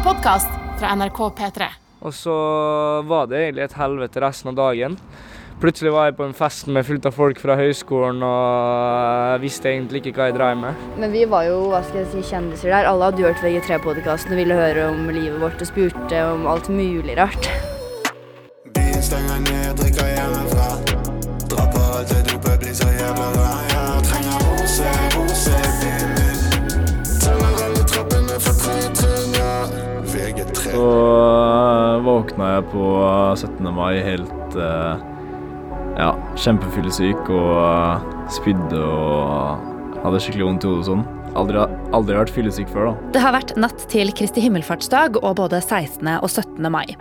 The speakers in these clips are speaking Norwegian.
en podkast fra NRK P3. Og så var det egentlig et helvete resten av dagen. Plutselig var jeg på en fest med fullt av folk fra høyskolen og jeg visste egentlig ikke hva jeg drev med. Men vi var jo hva skal jeg si, kjendiser der. Alle hadde hørt VG3-podkasten og ville høre om livet vårt og spurte om alt mulig rart. VG3. Så øh, våkna jeg på 17. mai helt øh, ja, kjempefyllesyk og spydde og hadde skikkelig vondt i hodet og sånn. Aldri, aldri vært fyllesyk før, da. Det har vært natt til Kristi himmelfartsdag og både 16. og 17. mai.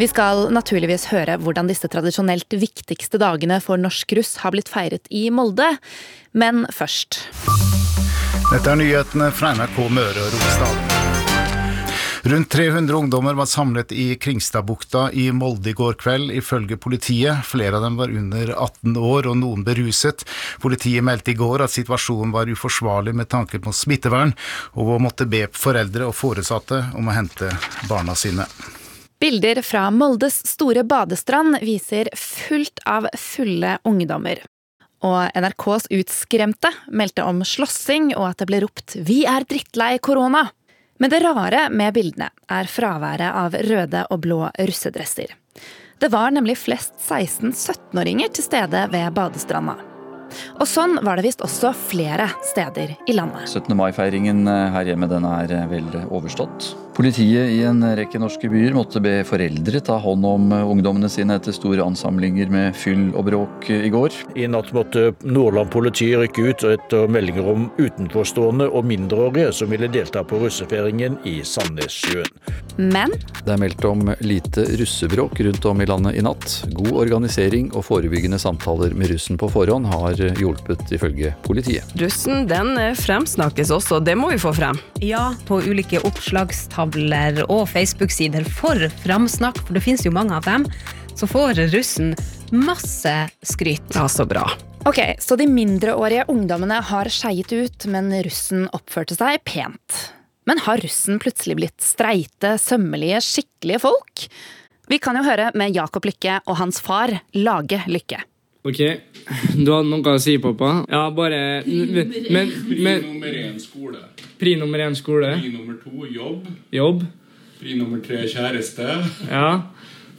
Vi skal naturligvis høre hvordan disse tradisjonelt viktigste dagene for norsk russ har blitt feiret i Molde, men først. Dette er nyhetene fra NRK Møre og Romsdal. Rundt 300 ungdommer var samlet i Kringstadbukta i Molde i går kveld, ifølge politiet. Flere av dem var under 18 år og noen beruset. Politiet meldte i går at situasjonen var uforsvarlig med tanke på smittevern, og måtte be foreldre og foresatte om å hente barna sine. Bilder fra Moldes store badestrand viser fullt av fulle ungdommer. Og NRKs Utskremte meldte om slåssing og at det ble ropt 'Vi er drittlei korona'. Men det rare med bildene er fraværet av røde og blå russedresser. Det var nemlig flest 16-17-åringer til stede ved badestranda. Og sånn var det visst også flere steder i landet. 17. mai-feiringen her hjemme den er vel overstått. Politiet i en rekke norske byer måtte be foreldre ta hånd om ungdommene sine etter store ansamlinger med fyll og bråk i går. I natt måtte Nordland politi rykke ut etter meldinger om utenforstående og mindreårige som ville delta på russefeiringen i Sandnessjøen. Men Det er meldt om lite russebråk rundt om i landet i natt. God organisering og forebyggende samtaler med russen på forhånd har hjulpet, ifølge politiet. Russen den fremsnakkes også, det må vi få frem. Ja, på ulike oppslagstavler og Facebook-sider for framsnakk, for det finnes jo mange av dem, så får russen masse skryt. Ja, så bra. Ok, så de mindreårige ungdommene har skeiet ut, men russen oppførte seg pent. Men har russen plutselig blitt streite, sømmelige, skikkelige folk? Vi kan jo høre med Jakob Lykke og hans far Lage Lykke. Ok, du hadde noe å si, pappa? Ja, bare Men, men, Pri nummer én skole. Pri nummer én skole. Pri nummer to jobb. Jobb. Pri nummer tre kjæreste. Ja.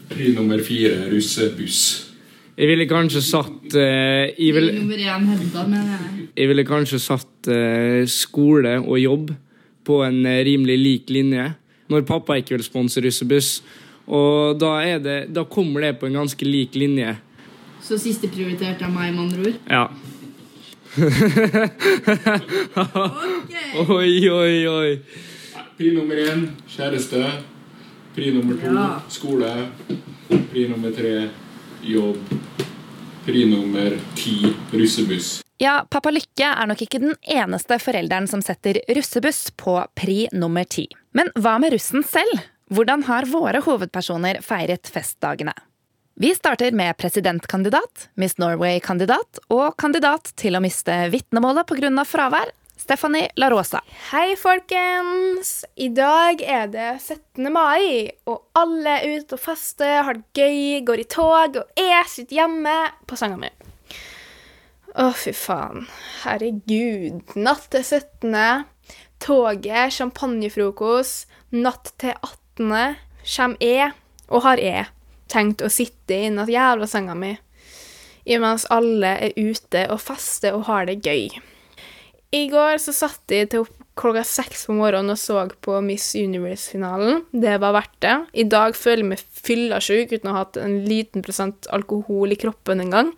Pri nummer fire russebuss. Jeg ville kanskje satt eh, jeg, ville, Nummer én henta, mener jeg. jeg ville kanskje satt eh, skole og jobb på en eh, rimelig lik linje. Når pappa ikke vil sponse russebuss. Og da, er det, da kommer det på en ganske lik linje. Så siste prioritert av meg, med andre ord. Ja. Oi, oi, oi. Pri nummer én kjæreste. Pri nummer to Ja. skole. Pri nummer tre jobb. Pri nummer ti russebuss. Ja, pappa Lykke er nok ikke den eneste forelderen som setter russebuss på pri nummer ti. Men hva med russen selv? Hvordan har våre hovedpersoner feiret festdagene? Vi starter med presidentkandidat, Miss Norway-kandidat og kandidat til å miste vitnemålet pga. fravær, Stephanie La Rosa. Hei, folkens! I dag er det 17. mai, og alle er ute og faster, har det gøy, går i tog, og jeg sitter hjemme på senga mi. Å, fy faen. Herregud. Natt til 17., toget, champagnefrokost, natt til 18. Kjem jeg, og har jeg, tenkt å sitte i den jævla senga mi imens alle er ute og fester og har det gøy. I går så satt jeg til klokka seks på morgenen og så på Miss Universe-finalen. Det var verdt det. I dag føler jeg meg fyllasjuk uten å ha hatt en liten prosent alkohol i kroppen en gang.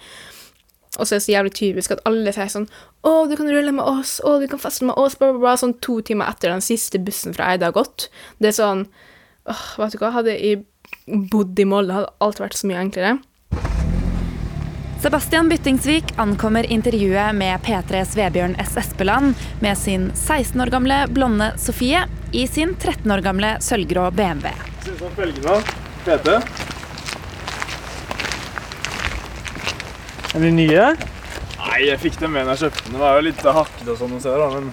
Og så er det så jævlig typisk at alle sier sånn 'Å, du kan rulle med oss. Å, du kan feste med oss.' Bla, bla, bla. Sånn to timer etter den siste bussen fra Eide har gått. Det er sånn åh, Vet du hva, hadde jeg bodd i Molde, hadde alt vært så mye enklere. Sebastian Byttingsvik ankommer intervjuet med P3s Vebjørn S. Espeland med sin 16 år gamle blonde Sofie i sin 13 år gamle sølvgrå BMW. Synes som felgene. Fete. Er de nye? Nei, jeg fikk dem med når jeg kjøpte den. Det var jo litt hakket og sånn se, da, men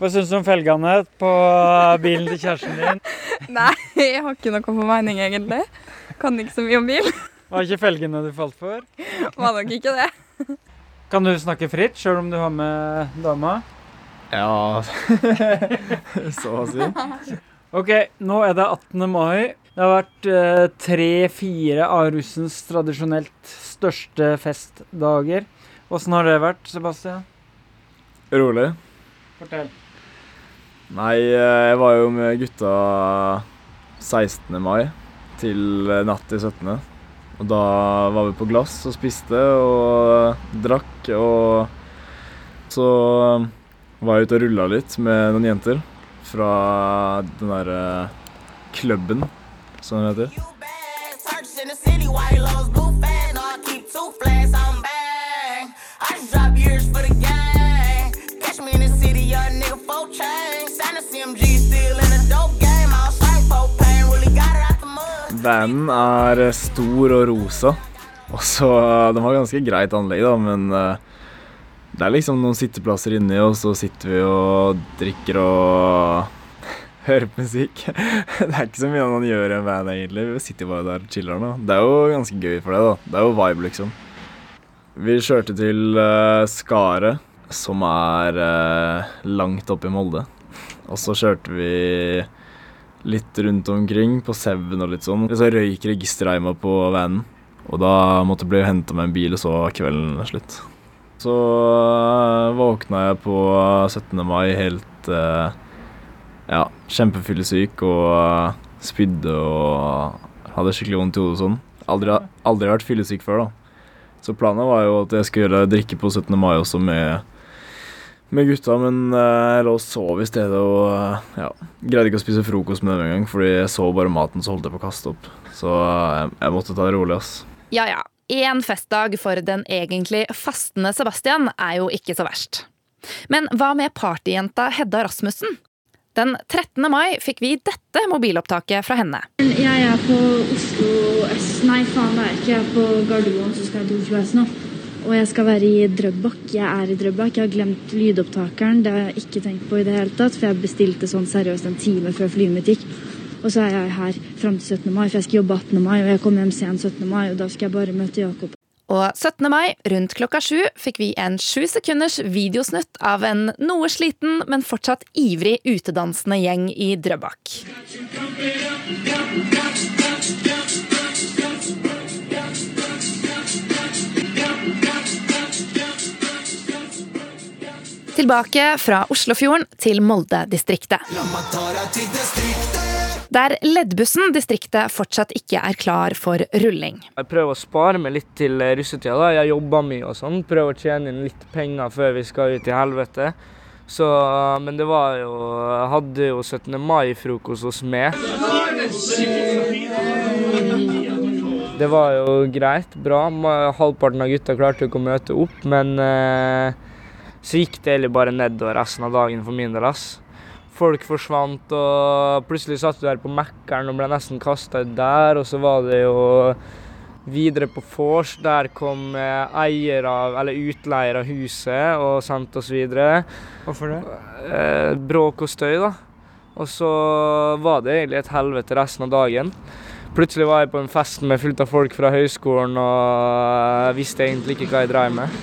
Hva syns du om felgene på bilen til kjæresten din? Nei, jeg har ikke noe formening, egentlig. Kan ikke så mye om bil. Var ikke felgene du falt for? Var nok ikke det. Kan du snakke fritt, sjøl om du har med dama? Ja Så å si. OK, nå er det 18. mai. Det har vært eh, tre-fire av russens tradisjonelt største festdager. Åssen har det vært, Sebastian? Rolig. Fortell. Nei, eh, jeg var jo med gutta 16. mai til eh, natt til 17. Og da var vi på glass og spiste og drakk, og så var jeg ute og rulla litt med noen jenter fra den derre klubben, som den heter. Catch me in the city, young nigga, four chains. Sign a CMG, Vanen er eh, stor og rosa. Og så Den var ganske greit anlegg, da, men eh, det er liksom noen sitteplasser inni, og så sitter vi og drikker og hører på musikk. Det er ikke så mye man gjør i en van, egentlig. Vi sitter bare der og chiller nå. Det er jo ganske gøy for det, da. Det er jo vibe, liksom. Vi kjørte til uh, Skaret, som er eh, langt oppe i Molde. Og så kjørte vi litt rundt omkring på Seven og litt sånn. Så røyk registerreima på vanen. Og da måtte jeg bli henta med en bil, og så var kvelden slutt. Så øh, våkna jeg på 17. mai helt øh, ja, kjempefyllesyk og spydde og hadde skikkelig vondt i hodet og sånn. Aldri, aldri vært fyllesyk før, da. Så planen var jo at jeg skulle drikke på 17. mai også med, med gutta, men øh, jeg lå og sov i stedet og øh, ja, greide ikke å spise frokost med dem engang, fordi jeg så bare maten, så holdt jeg på å kaste opp. Så øh, jeg, jeg måtte ta det rolig, ass. Ja ja, én festdag for den egentlig fastende Sebastian er jo ikke så verst. Men hva med partyjenta Hedda Rasmussen? Den 13. mai fikk vi dette mobilopptaket fra henne. Jeg er på Oslo S... Nei, faen, det er ikke. Jeg er på Gardermoen, så skal jeg til Oslo S nå. Og jeg skal være i Drøbak. Jeg er i Drøbak. Jeg har glemt lydopptakeren. Det har jeg ikke tenkt på i det hele tatt, for jeg bestilte sånn seriøst en time før flyet mitt gikk. Og så er jeg her fram til 17. mai, for jeg skal jobbe 18. mai, og jeg kommer hjem sent 17. mai, og da skal jeg bare møte Jakob. Og 17. mai rundt klokka sju fikk vi en sju sekunders videosnutt av en noe sliten, men fortsatt ivrig utedansende gjeng i Drøbak. Tilbake fra Oslofjorden til Molde-distriktet. Der Leddbussen-distriktet fortsatt ikke er klar for rulling. Jeg prøver å spare meg litt til russetida. da. Jeg jobber mye og sånn. Prøver å tjene inn litt penger før vi skal ut i helvete. Så, men det var jo Jeg hadde jo 17. mai-frokost hos meg. Det var jo greit, bra. Halvparten av gutta klarte jo ikke å møte opp, men eh, så gikk det egentlig bare nedover resten av dagen for min del. ass. Folk forsvant, og plutselig satt du der på Mækkern og ble nesten kasta ut der. Og så var det jo videre på vors. Der kom eh, eier av, eller utleier av huset og sendte oss videre. Hvorfor det? Eh, bråk og støy, da. Og så var det egentlig et helvete resten av dagen. Plutselig var jeg på en fest med fullt av folk fra høyskolen og visste egentlig ikke hva jeg drev med.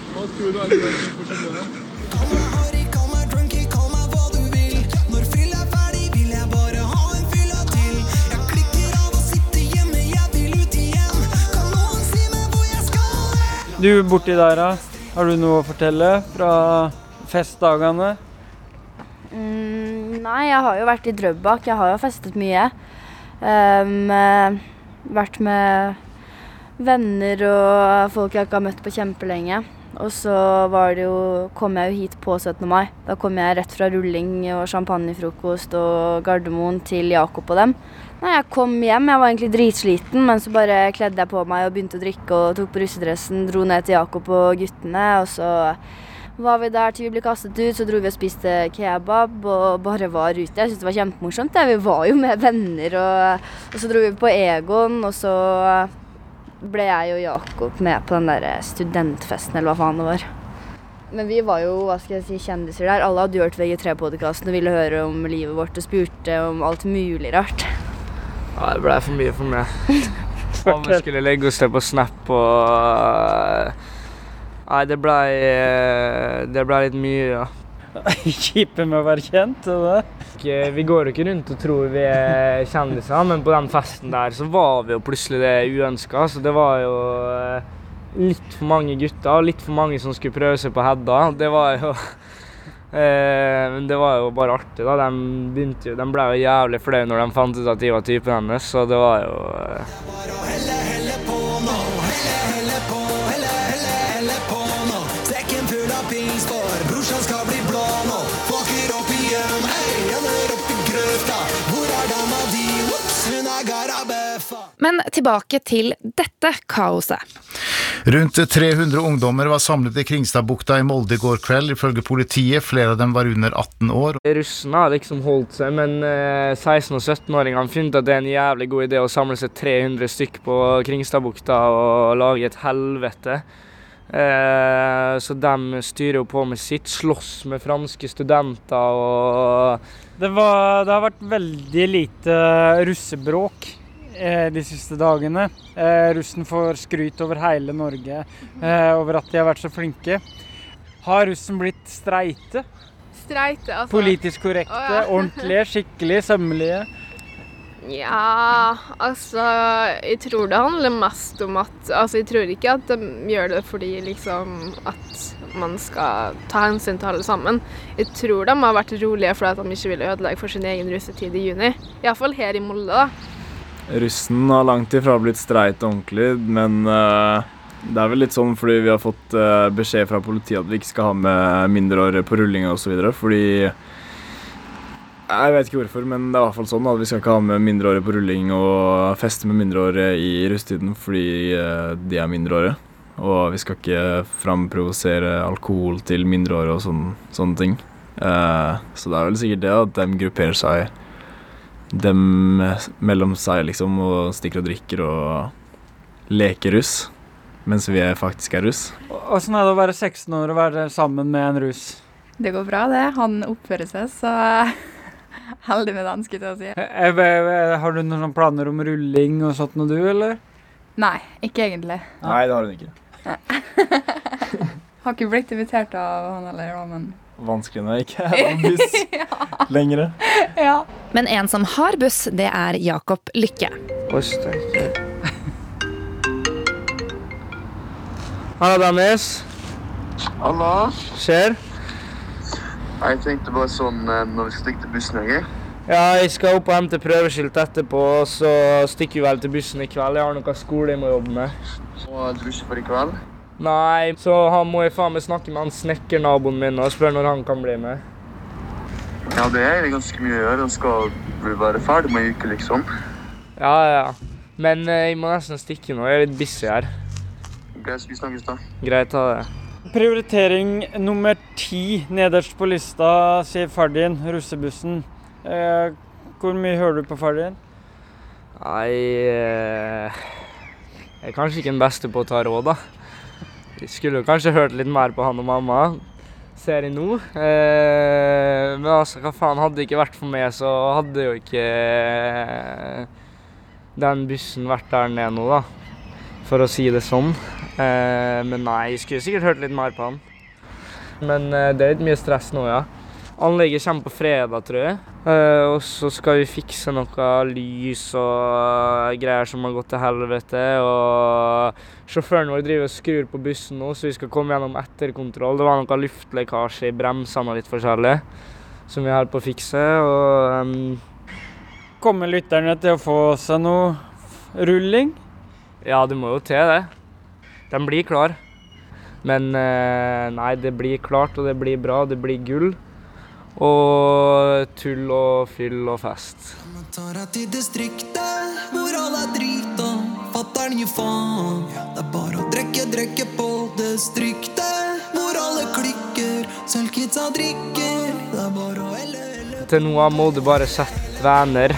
Du borti der, da. Har du noe å fortelle fra festdagene? Mm, nei, jeg har jo vært i Drøbak. Jeg har jo festet mye. Um, vært med venner og folk jeg ikke har møtt på kjempelenge. Og så jo, kom jeg jo hit på 17. mai. Da kom jeg rett fra rulling og champagnefrokost og Gardermoen til Jakob og dem. Nei, Jeg kom hjem, jeg var egentlig dritsliten, men så bare kledde jeg på meg og begynte å drikke og tok på russedressen, dro ned til Jakob og guttene, og så var vi der til vi ble kastet ut, så dro vi og spiste kebab og bare var ute. Jeg syntes det var kjempemorsomt. Ja. Vi var jo med venner, og, og så dro vi på Egon, og så ble jeg og Jakob med på den der studentfesten, eller hva faen det var. Men vi var jo hva skal jeg si, kjendiser der. Alle hadde hørt VG3-podkasten og ville høre om livet vårt og spurte om alt mulig rart. Ja, det ble for mye for meg. Om vi skulle legge oss til på Snap og eh, Nei, det blei Det ble litt mye, ja. Kjipe med å være kjent, det? Vi går jo ikke rundt og tror vi er kjendiser, men på den festen der så var vi jo plutselig det uønska. Så det var jo eh, litt for mange gutter litt for mange som skulle prøve seg på Hedda. Det var jo eh, Men det var jo bare artig, da. De, jo, de ble jo jævlig flaue når de fant ut at de var typen hennes, så det var jo full av pils for brorsan skal bli blå nå. Fucker opp igjen, hei, han opp i grøfta. Hvor er dama di? Ops, hun er garabøffa. Men tilbake til dette kaoset. Rundt 300 ungdommer var samlet i Kringstadbukta i Molde i går kveld, ifølge politiet. Flere av dem var under 18 år. Russen har liksom holdt seg, men eh, 16- og 17-åringene har funnet at det er en jævlig god idé å samle seg 300 stykk på Kringstadbukta og lage et helvete. Eh, så de styrer jo på med sitt, slåss med franske studenter og Det, var, det har vært veldig lite russebråk eh, de siste dagene. Eh, russen får skryt over hele Norge eh, over at de har vært så flinke. Har russen blitt streite? Streite, altså. Politisk korrekte, oh, ja. ordentlige, skikkelig, sømmelige? Ja, altså Jeg tror det handler mest om at Altså, jeg tror ikke at de gjør det fordi liksom at man skal ta hensyn til alle sammen. Jeg tror de har vært rolige fordi at de ikke ville ødelegge for sin egen russetid i juni. Iallfall her i Molde, da. Russen har langt ifra blitt streit ordentlig, men uh, det er vel litt sånn fordi vi har fått uh, beskjed fra politiet at vi ikke skal ha med mindreårige på rullinga osv. Fordi Jeg vet ikke hvorfor, men det er i hvert fall sånn at vi skal ikke ha med mindreårige på rulling og feste med mindreårige i russetiden fordi eh, de er mindreårige. Og vi skal ikke framprovosere alkohol til mindreårige og sånn, sånne ting. Eh, så det er vel sikkert det at de grupperer seg dem mellom seg, liksom, og stikker og drikker og leker russ. Mens vi faktisk er russ. Åssen er det å være 16 år og være sammen med en russ? Det går bra, det. Han oppfører seg, så heldig med den, skulle jeg til å si. Eh, eh, Har du noen planer om rulling og sånt noe, du, eller? Nei, ikke egentlig. Nei, det har hun ikke. Har ikke blitt invitert av han eller da, men Vanskelig når jeg ikke er på buss lenger. ja. Men en som har buss, det er Jakob Lykke. Halla, Dennis. Halla. Skjer? Jeg tenkte bare sånn eh, når vi skal stikke til bussen, jeg. Ja, jeg skal opp og hente prøveskilt etterpå, og så stikker vi vel til bussen i kveld. Jeg har noe skole jeg må jobbe med. Og du ikke for i kveld? Nei, så han må jeg faen meg snakke med han snekkernaboen min og spørre når han kan bli med. Ja, det er ganske mye å gjøre. Han skal vel være ferdig med en uke, liksom. Ja, ja. Men eh, jeg må nesten stikke nå. Jeg er litt busy her. Greit, vi snakkes da. Greit, ha det. Prioritering nummer ti nederst på lista, sier far din, russebussen. Eh, hvor mye hører du på far din? Nei eh, Jeg er kanskje ikke den beste på å ta råd, da. Jeg skulle kanskje hørt litt mer på han og mamma, ser jeg nå. Eh, men altså, hva faen. Hadde det ikke vært for meg, så hadde jo ikke eh, den bussen vært der nede nå, da. For å si det sånn. Eh, men nei, jeg skulle sikkert hørt litt mer på han. Men eh, det er litt mye stress nå, ja. Anlegget kommer på fredag, tror jeg. Eh, og så skal vi fikse noe lys og greier som har gått til helvete. Og sjåføren vår driver og skrur på bussen nå, så vi skal komme gjennom etterkontroll. Det var noe luftlekkasje i bremsene litt forskjellig som vi holder på å fikse. Og um Kommer lytterne til å få seg noe rulling? Ja, det må jo til, det. De blir klar. Men eh, nei, det blir klart, og det blir bra. Det blir gull. Og tull og fyll og fest. Tar deg til distriktet, hvor alle er drita. Fatter'n gir faen. Det er bare å drikke, drikke på distriktet, hvor alle klikker. Sølvkidsa drikker. Det er bare å helle, helle. Til nå må du bare sette venner.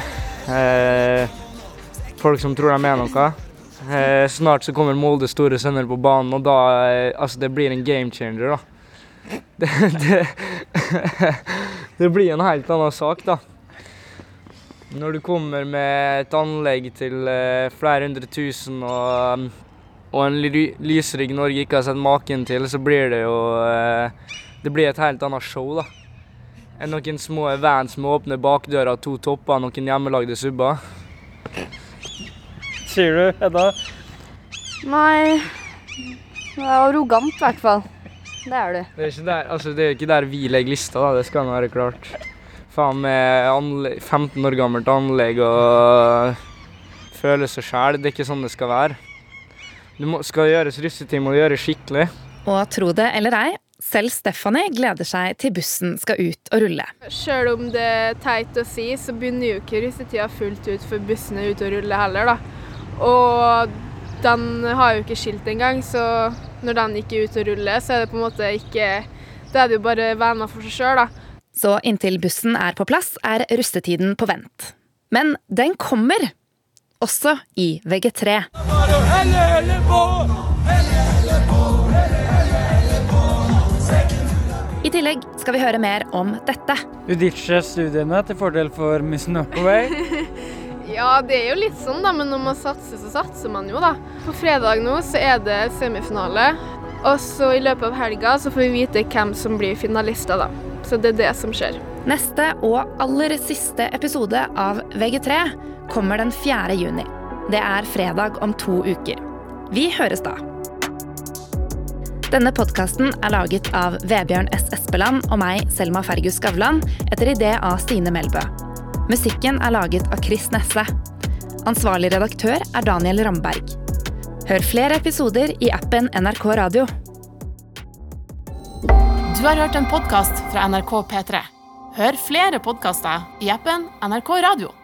Eh, folk som tror de er noe. Eh, snart så kommer Molde store sønner på banen, og da eh, Altså, det blir en game changer, da. Det, det, det blir en helt annen sak, da. Når du kommer med et anlegg til eh, flere hundre tusen og, og en ly lysrygg Norge ikke har sett maken til, så blir det jo eh, Det blir et helt annet show, da. Enn noen små vans med åpne bakdører, to topper noen hjemmelagde subber. Sier du, Hedda? Nei Det er arrogant, i hvert fall. Det er du. Det er ikke der, altså, det er ikke der vi legger lista, da. Det skal nå være klart. Faen med 15 år gammelt anlegg og føle seg sjæl. Det er ikke sånn det skal være. Du må, skal gjøres russetid, må du gjøre skikkelig. Og tro det eller ei, selv Stephanie gleder seg til bussen skal ut og rulle. Selv om det er teit å si, så begynner jo ikke russetida fullt ut for bussene ut og rulle heller, da. Og den har jo ikke skilt engang, så når den ikke er ute og ruller, så er det på en måte ikke Da er det jo bare venner for seg sjøl, da. Så inntil bussen er på plass, er rustetiden på vent. Men den kommer! Også i VG3. I tillegg skal vi høre mer om dette. Du ditcher studiene til fordel for Miss Norway. Ja, det er jo litt sånn, da, men når man satser, så satser man jo, da. På fredag nå så er det semifinale. Og så i løpet av helga så får vi vite hvem som blir finalister, da. Så det er det som skjer. Neste og aller siste episode av VG3 kommer den 4. juni. Det er fredag om to uker. Vi høres da. Denne podkasten er laget av Vebjørn S. Espeland og meg, Selma Fergus Skavlan, etter idé av Stine Melbø. Musikken er laget av Chris Nesse. Ansvarlig redaktør er Daniel Ramberg. Hør flere episoder i appen NRK Radio. Du har hørt en podkast fra NRK P3. Hør flere podkaster i appen NRK Radio.